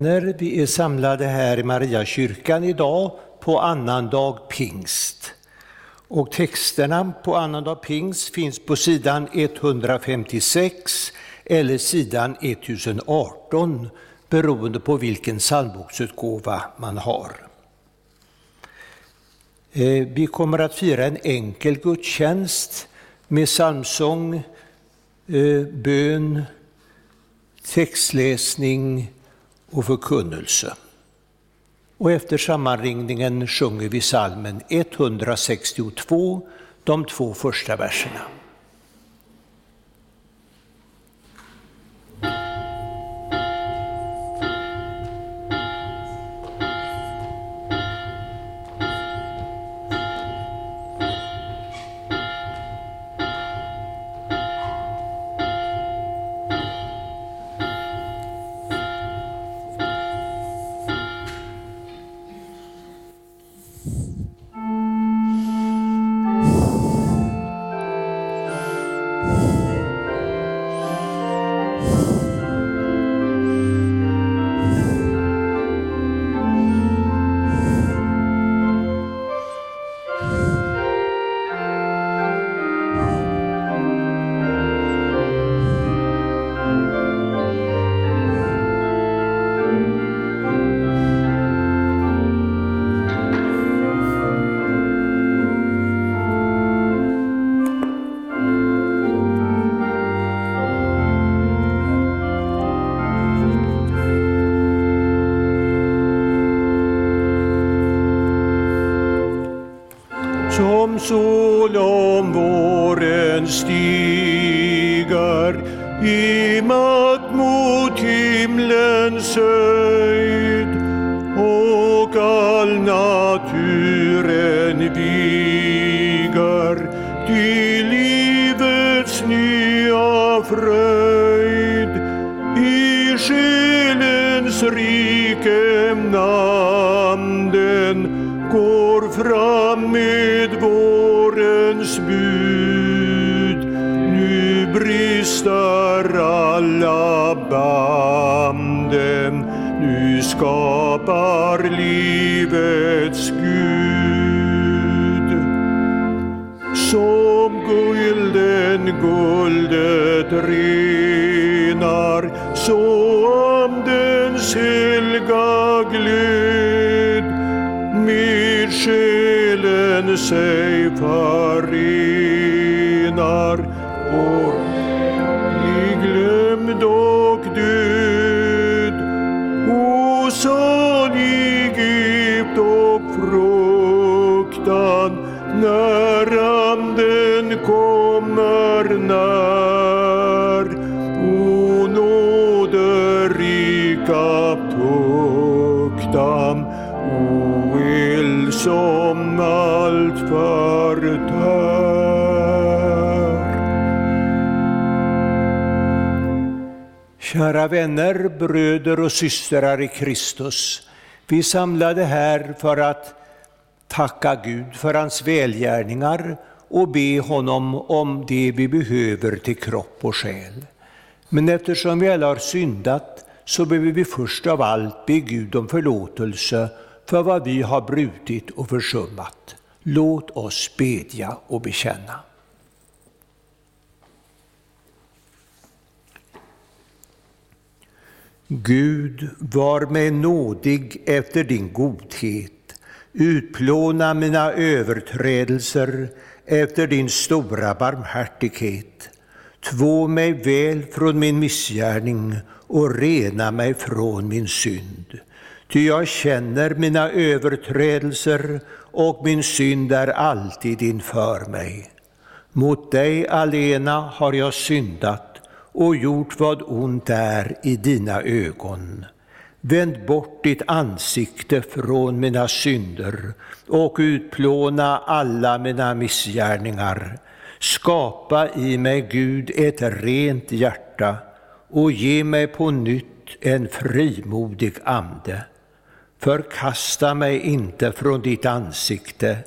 vänner, vi är samlade här i Mariakyrkan idag på annandag pingst. Och texterna på annandag pingst finns på sidan 156 eller sidan 1018 beroende på vilken psalmboksutgåva man har. Eh, vi kommer att fira en enkel gudstjänst med psalmsång, eh, bön, textläsning och förkunnelse. Och efter sammanringningen sjunger vi salmen 162, de två första verserna. Själens rike namnen går fram med vårens bud. Nu brister alla banden, nu skapar livets Gud. Som gulden guldet renar, så innocent. Kära vänner, bröder och systrar i Kristus. Vi är samlade här för att tacka Gud för hans välgärningar och be honom om det vi behöver till kropp och själ. Men eftersom vi alla har syndat så behöver vi först av allt be Gud om förlåtelse för vad vi har brutit och försummat. Låt oss bedja och bekänna. Gud, var mig nådig efter din godhet. Utplåna mina överträdelser efter din stora barmhärtighet. Två mig väl från min missgärning och rena mig från min synd. Ty jag känner mina överträdelser och min synd är alltid inför mig. Mot dig alena har jag syndat och gjort vad ont är i dina ögon. Vänd bort ditt ansikte från mina synder och utplåna alla mina missgärningar. Skapa i mig, Gud, ett rent hjärta och ge mig på nytt en frimodig ande. Förkasta mig inte från ditt ansikte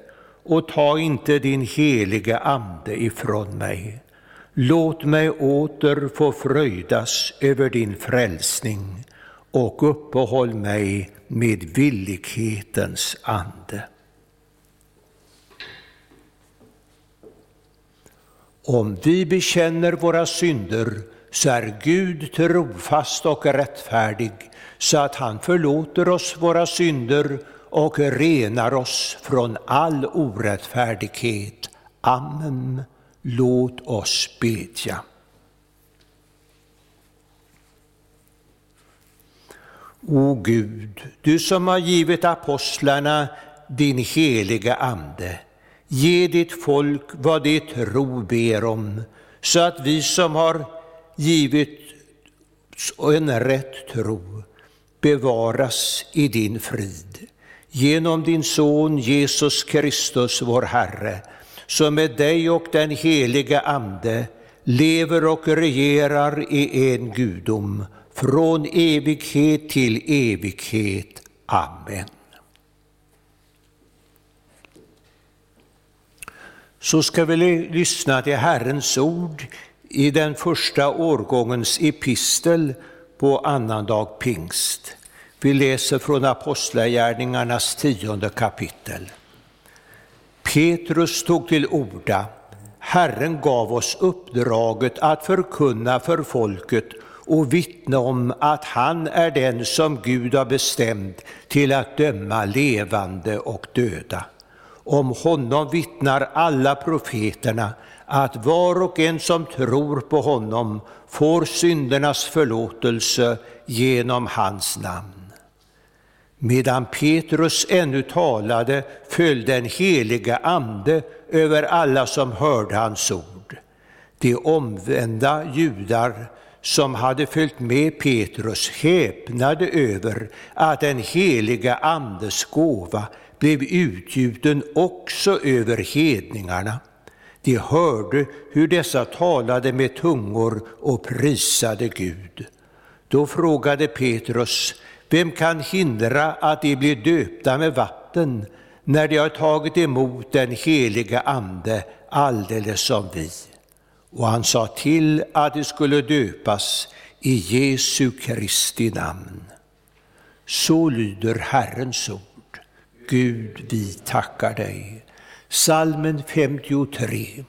och ta inte din helige Ande ifrån mig. Låt mig åter få fröjdas över din frälsning och uppehåll mig med villighetens ande. Om vi bekänner våra synder så är Gud trofast och rättfärdig så att han förlåter oss våra synder och renar oss från all orättfärdighet. Amen. Låt oss bedja. O Gud, du som har givit apostlarna din heliga Ande, ge ditt folk vad det tro ber om, så att vi som har givit en rätt tro bevaras i din frid. Genom din Son Jesus Kristus, vår Herre, som med dig och den helige Ande lever och regerar i en gudom från evighet till evighet. Amen. Så ska vi lyssna till Herrens ord i den första årgångens epistel på annandag pingst. Vi läser från Apostlagärningarnas tionde kapitel. Petrus tog till orda. Herren gav oss uppdraget att förkunna för folket och vittna om att han är den som Gud har bestämt till att döma levande och döda. Om honom vittnar alla profeterna att var och en som tror på honom får syndernas förlåtelse genom hans namn. Medan Petrus ännu talade föll den heliga Ande över alla som hörde hans ord. De omvända judar som hade följt med Petrus häpnade över att den heliga Andes gåva blev utgjuten också över hedningarna. De hörde hur dessa talade med tungor och prisade Gud. Då frågade Petrus, vem kan hindra att de blir döpta med vatten när de har tagit emot den heliga Ande alldeles som vi? Och han sa till att de skulle döpas i Jesu Kristi namn. Så lyder Herrens ord. Gud, vi tackar dig. Salmen 53.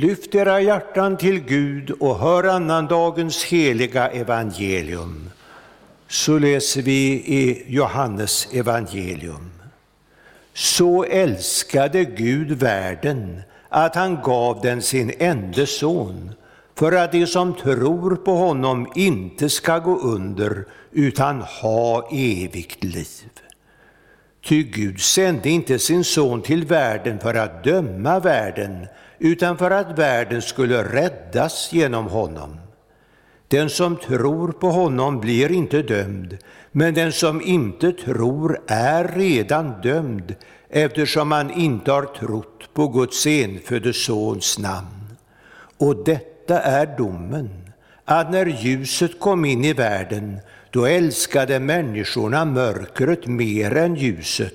Lyft era hjärtan till Gud och hör annandagens heliga evangelium. Så läser vi i Johannes evangelium. Så älskade Gud världen att han gav den sin enda son för att de som tror på honom inte ska gå under utan ha evigt liv. Ty Gud sände inte sin son till världen för att döma världen utan för att världen skulle räddas genom honom. Den som tror på honom blir inte dömd, men den som inte tror är redan dömd eftersom han inte har trott på Guds enfödde Sons namn. Och detta är domen, att när ljuset kom in i världen, då älskade människorna mörkret mer än ljuset,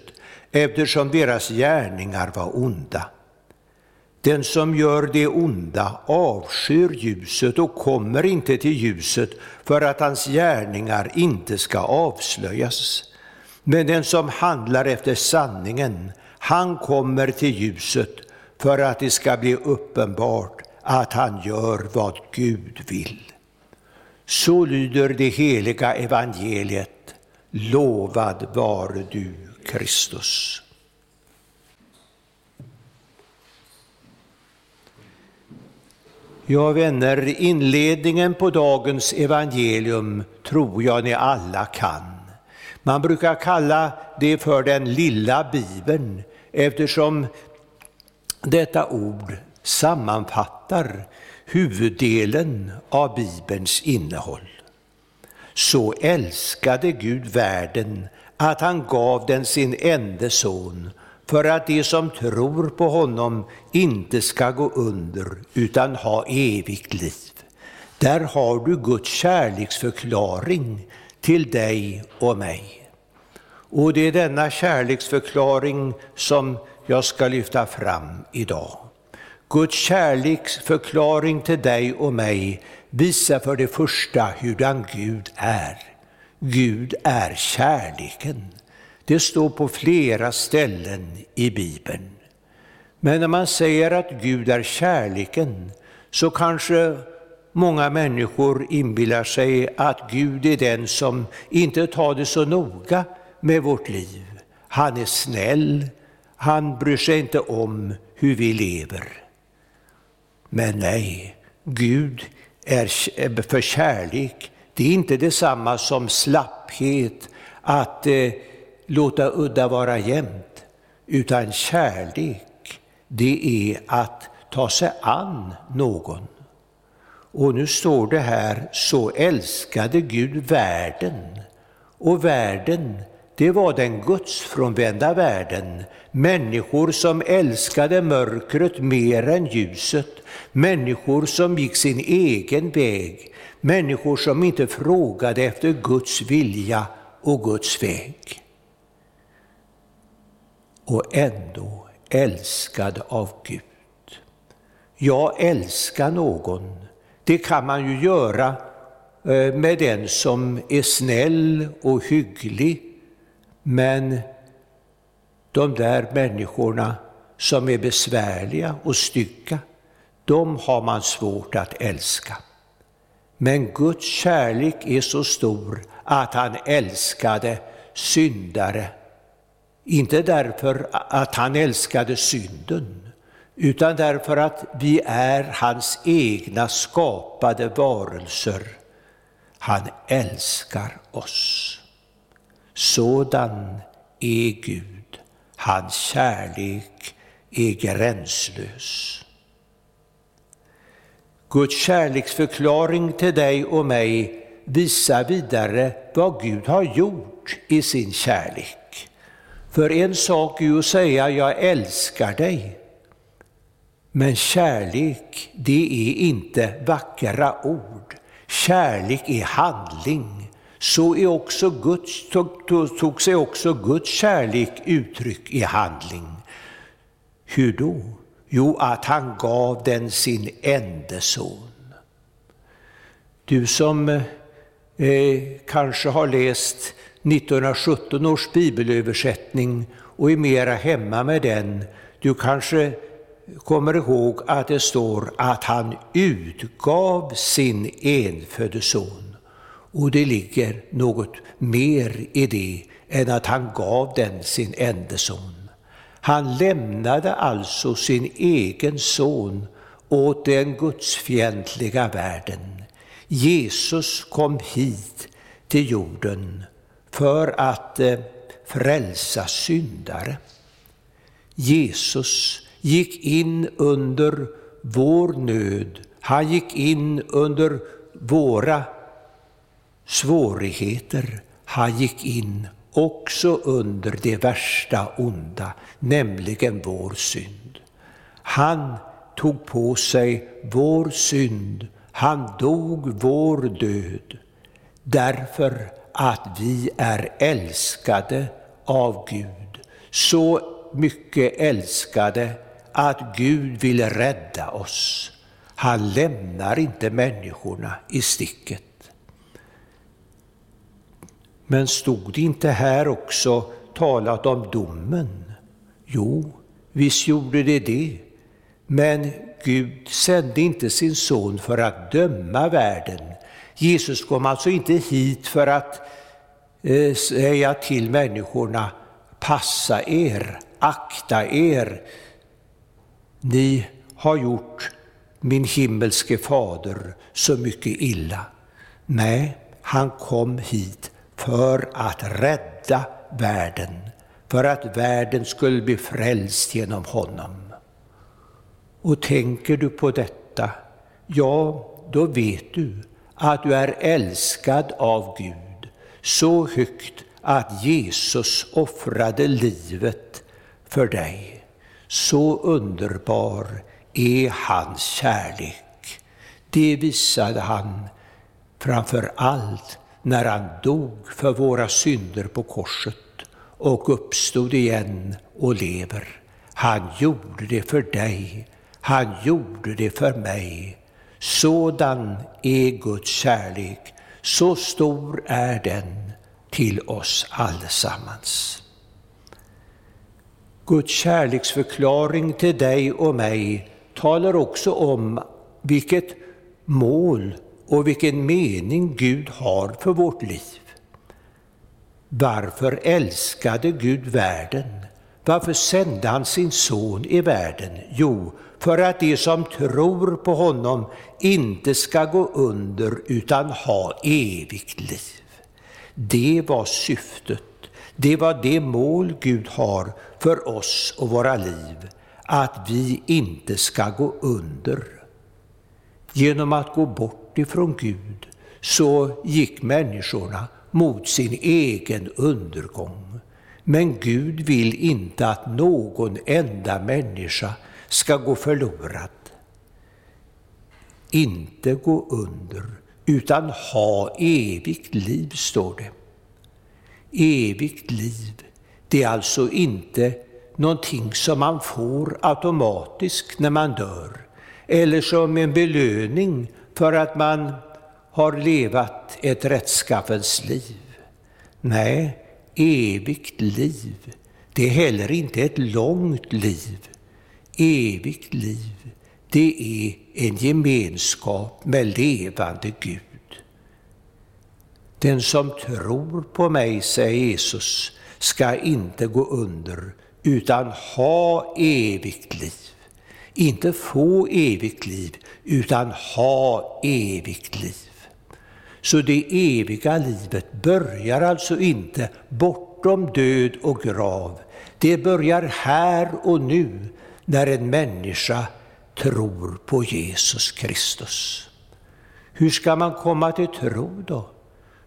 eftersom deras gärningar var onda. Den som gör det onda avskyr ljuset och kommer inte till ljuset för att hans gärningar inte ska avslöjas. Men den som handlar efter sanningen, han kommer till ljuset för att det ska bli uppenbart att han gör vad Gud vill. Så lyder det heliga evangeliet. Lovad vare du, Kristus. Ja, vänner, inledningen på dagens evangelium tror jag ni alla kan. Man brukar kalla det för den lilla bibeln eftersom detta ord sammanfattar huvuddelen av bibelns innehåll. Så älskade Gud världen att han gav den sin enda son för att de som tror på honom inte ska gå under utan ha evigt liv. Där har du Guds kärleksförklaring till dig och mig. Och det är denna kärleksförklaring som jag ska lyfta fram idag. Guds kärleksförklaring till dig och mig visar för det första hurdan Gud är. Gud är kärleken. Det står på flera ställen i Bibeln. Men när man säger att Gud är kärleken så kanske många människor inbillar sig att Gud är den som inte tar det så noga med vårt liv. Han är snäll, han bryr sig inte om hur vi lever. Men nej, Gud är för kärlek. Det är inte detsamma som slapphet, att eh, låta udda vara jämnt, utan kärlek, det är att ta sig an någon. Och nu står det här, så älskade Gud världen. Och världen, det var den gudsfrånvända världen, människor som älskade mörkret mer än ljuset, människor som gick sin egen väg, människor som inte frågade efter Guds vilja och Guds väg och ändå älskad av Gud. Jag älskar någon, det kan man ju göra eh, med den som är snäll och hygglig. Men de där människorna som är besvärliga och stygga, de har man svårt att älska. Men Guds kärlek är så stor att han älskade syndare inte därför att han älskade synden, utan därför att vi är hans egna skapade varelser. Han älskar oss. Sådan är Gud. Hans kärlek är gränslös. Guds kärleksförklaring till dig och mig visar vidare vad Gud har gjort i sin kärlek. För en sak är ju att säga jag älskar dig. Men kärlek, det är inte vackra ord. Kärlek är handling. Så är också Guds, tog, tog, tog sig också Guds kärlek uttryck i handling. Hur då? Jo, att han gav den sin enda son. Du som eh, kanske har läst 1917 års bibelöversättning och är mera hemma med den. Du kanske kommer ihåg att det står att han utgav sin enfödde son. Och det ligger något mer i det än att han gav den sin enda son. Han lämnade alltså sin egen son åt den gudsfientliga världen. Jesus kom hit till jorden för att eh, frälsa syndare. Jesus gick in under vår nöd. Han gick in under våra svårigheter. Han gick in också under det värsta onda, nämligen vår synd. Han tog på sig vår synd, han dog vår död, därför att vi är älskade av Gud. Så mycket älskade att Gud vill rädda oss. Han lämnar inte människorna i sticket. Men stod det inte här också talat om domen? Jo, visst gjorde det det. Men Gud sände inte sin son för att döma världen. Jesus kom alltså inte hit för att eh, säga till människorna, passa er, akta er, ni har gjort min himmelske fader så mycket illa. Nej, han kom hit för att rädda världen, för att världen skulle bli frälst genom honom. Och tänker du på detta, ja, då vet du att du är älskad av Gud så högt att Jesus offrade livet för dig. Så underbar är hans kärlek. Det visade han framför allt när han dog för våra synder på korset och uppstod igen och lever. Han gjorde det för dig, han gjorde det för mig. Sådan är Guds kärlek, så stor är den till oss allesammans. Guds kärleksförklaring till dig och mig talar också om vilket mål och vilken mening Gud har för vårt liv. Varför älskade Gud världen? Varför sände han sin son i världen? Jo, för att de som tror på honom inte ska gå under utan ha evigt liv. Det var syftet, det var det mål Gud har för oss och våra liv, att vi inte ska gå under. Genom att gå bort ifrån Gud så gick människorna mot sin egen undergång. Men Gud vill inte att någon enda människa ska gå förlorad. Inte gå under, utan ha evigt liv, står det. Evigt liv, det är alltså inte någonting som man får automatiskt när man dör, eller som en belöning för att man har levat ett rättskaffens liv. Nej, evigt liv, det är heller inte ett långt liv. Evigt liv, det är en gemenskap med levande Gud. Den som tror på mig, säger Jesus, ska inte gå under utan ha evigt liv. Inte få evigt liv, utan ha evigt liv. Så det eviga livet börjar alltså inte bortom död och grav. Det börjar här och nu när en människa tror på Jesus Kristus. Hur ska man komma till tro då?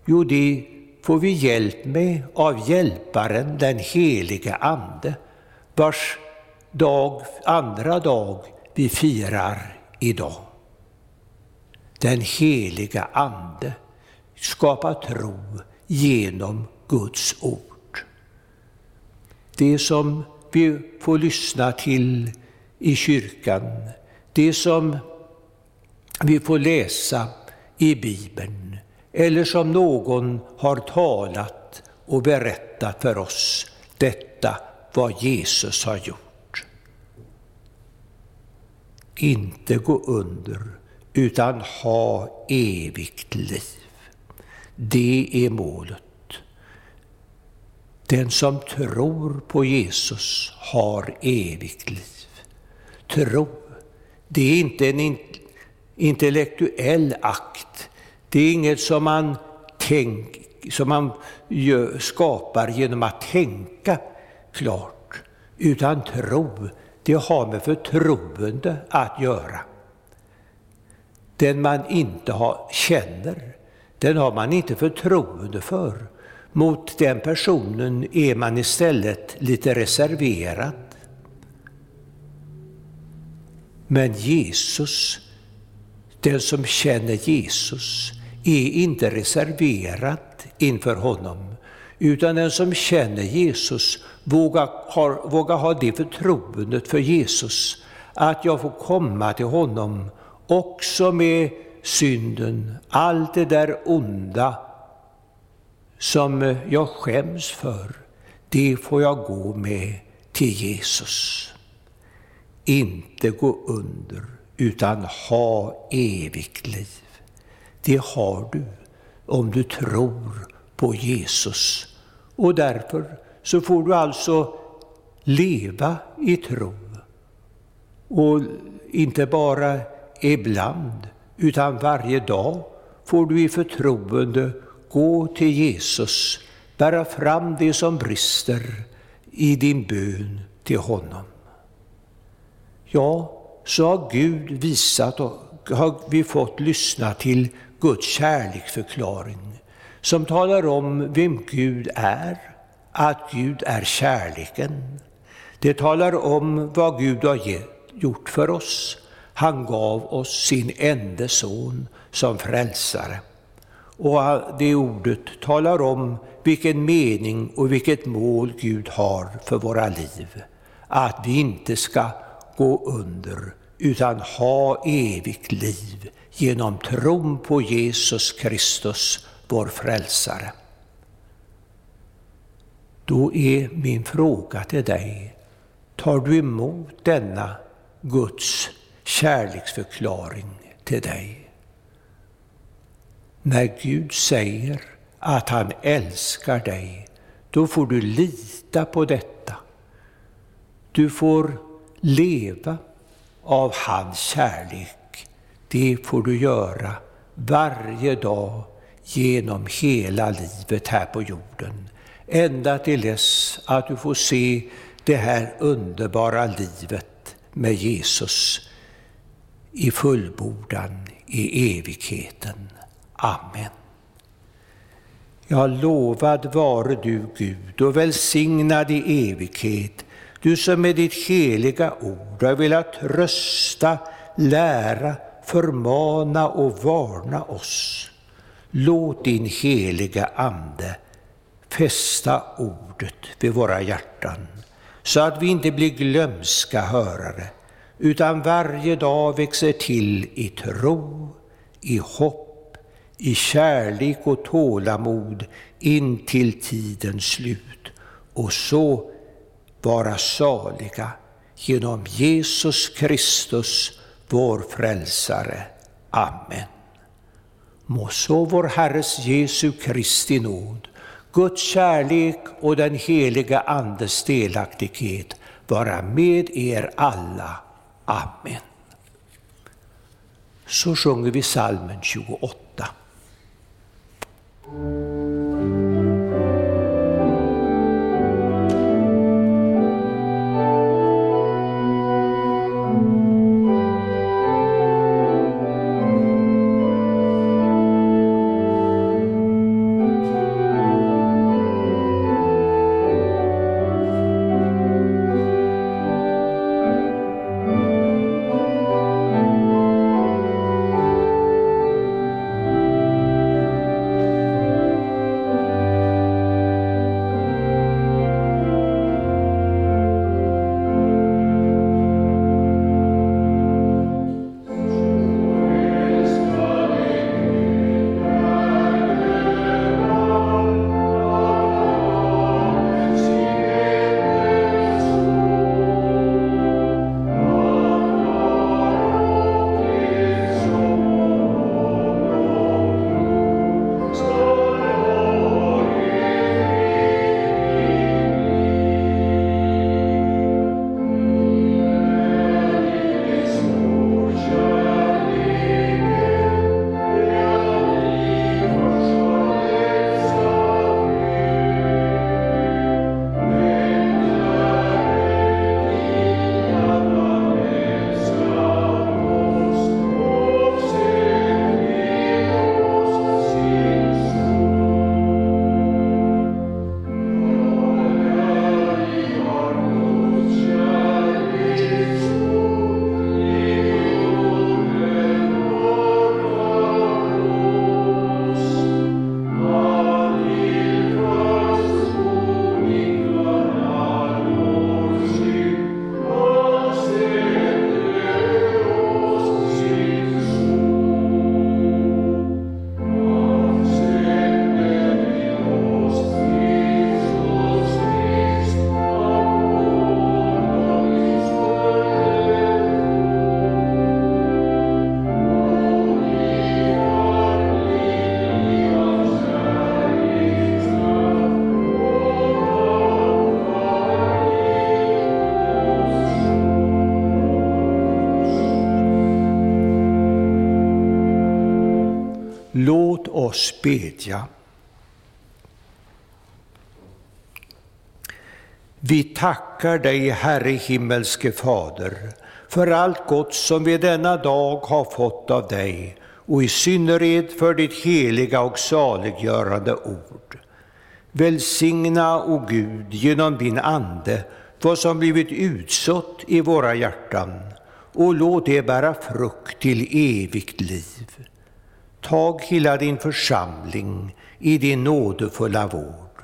Jo, det får vi hjälp med av Hjälparen, den helige Ande, vars dag, andra dag vi firar idag. Den heliga Ande Skapa tro genom Guds ord. Det som vi får lyssna till i kyrkan, det som vi får läsa i Bibeln eller som någon har talat och berättat för oss, detta vad Jesus har gjort. inte gå under, utan ha evigt liv. Det är målet. Den som tror på Jesus har evigt liv. Tro, det är inte en intellektuell akt. Det är inget som man, tänk, som man gör, skapar genom att tänka klart, utan tro, det har med förtroende att göra. Den man inte har, känner, den har man inte förtroende för. Mot den personen är man istället lite reserverad. Men Jesus, den som känner Jesus, är inte reserverad inför honom, utan den som känner Jesus vågar, har, vågar ha det förtroendet för Jesus, att jag får komma till honom också med synden, allt det där onda som jag skäms för, det får jag gå med till Jesus. Inte gå under, utan ha evigt liv. Det har du om du tror på Jesus. Och därför så får du alltså leva i tro. Och inte bara ibland, utan varje dag får du i förtroende gå till Jesus, bära fram det som brister i din bön till honom. Ja, så har Gud visat och har vi fått lyssna till Guds kärleksförklaring som talar om vem Gud är, att Gud är kärleken. Det talar om vad Gud har gjort för oss. Han gav oss sin enda son som frälsare. Och det ordet talar om vilken mening och vilket mål Gud har för våra liv. Att vi inte ska gå under utan ha evigt liv genom tron på Jesus Kristus, vår frälsare. Då är min fråga till dig, tar du emot denna Guds kärleksförklaring till dig? När Gud säger att han älskar dig, då får du lita på detta. Du får leva av hans kärlek. Det får du göra varje dag genom hela livet här på jorden. Ända till dess att du får se det här underbara livet med Jesus i fullbordan i evigheten. Amen. Ja, lovad vare du, Gud, och välsignad i evighet, du som med ditt heliga ord har velat trösta, lära, förmana och varna oss. Låt din heliga Ande fästa ordet vid våra hjärtan, så att vi inte blir glömska hörare, utan varje dag växer till i tro, i hopp i kärlek och tålamod in till tidens slut och så vara saliga genom Jesus Kristus, vår frälsare. Amen. Må så vår Herres Jesu Kristi nåd, Guds kärlek och den heliga Andes delaktighet vara med er alla. Amen. Så sjunger vi salmen 28. Bedja. Vi tackar dig, Herre himmelske Fader, för allt gott som vi denna dag har fått av dig och i synnerhet för ditt heliga och saliggörande ord. Välsigna, o Gud, genom din Ande vad som blivit utsått i våra hjärtan och låt det bära frukt till evigt liv. Tag hela din församling i din nådefulla vård.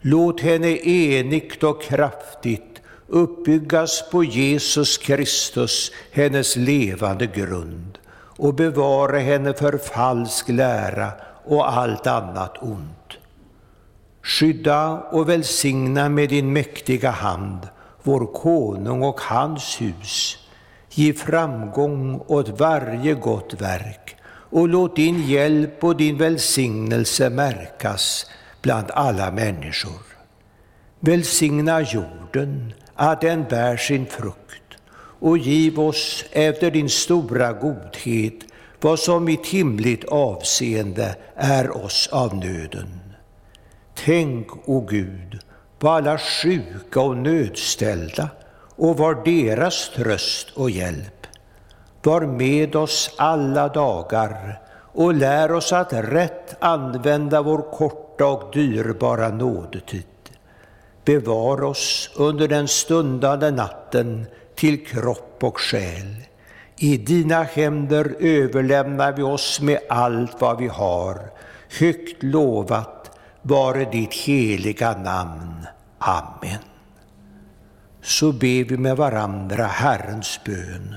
Låt henne enigt och kraftigt uppbyggas på Jesus Kristus, hennes levande grund, och bevara henne för falsk lära och allt annat ont. Skydda och välsigna med din mäktiga hand vår konung och hans hus. Ge framgång åt varje gott verk och låt din hjälp och din välsignelse märkas bland alla människor. Välsigna jorden, att den bär sin frukt och giv oss efter din stora godhet vad som i himligt avseende är oss av nöden. Tänk, o Gud, på alla sjuka och nödställda och var deras tröst och hjälp. Var med oss alla dagar och lär oss att rätt använda vår korta och dyrbara nådetid. Bevar oss under den stundande natten till kropp och själ. I dina händer överlämnar vi oss med allt vad vi har, högt lovat vare ditt heliga namn. Amen. Så ber vi med varandra Herrens bön.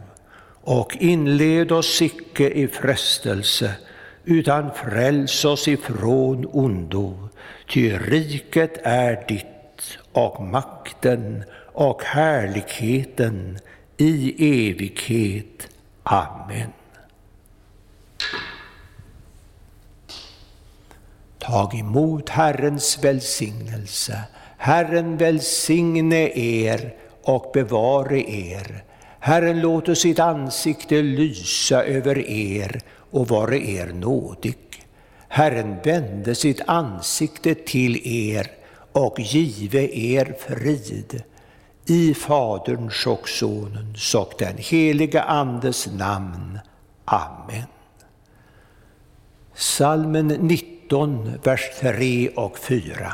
Och inled oss icke i frestelse, utan fräls oss ifrån ondo, ty riket är ditt och makten och härligheten i evighet. Amen. Tag emot Herrens välsignelse. Herren välsigne er och bevare er. Herren låter sitt ansikte lysa över er och vare er nådig. Herren vände sitt ansikte till er och give er frid. I Faderns och Sonens och den helige Andes namn. Amen. Salmen 19 19, vers 3 och 4.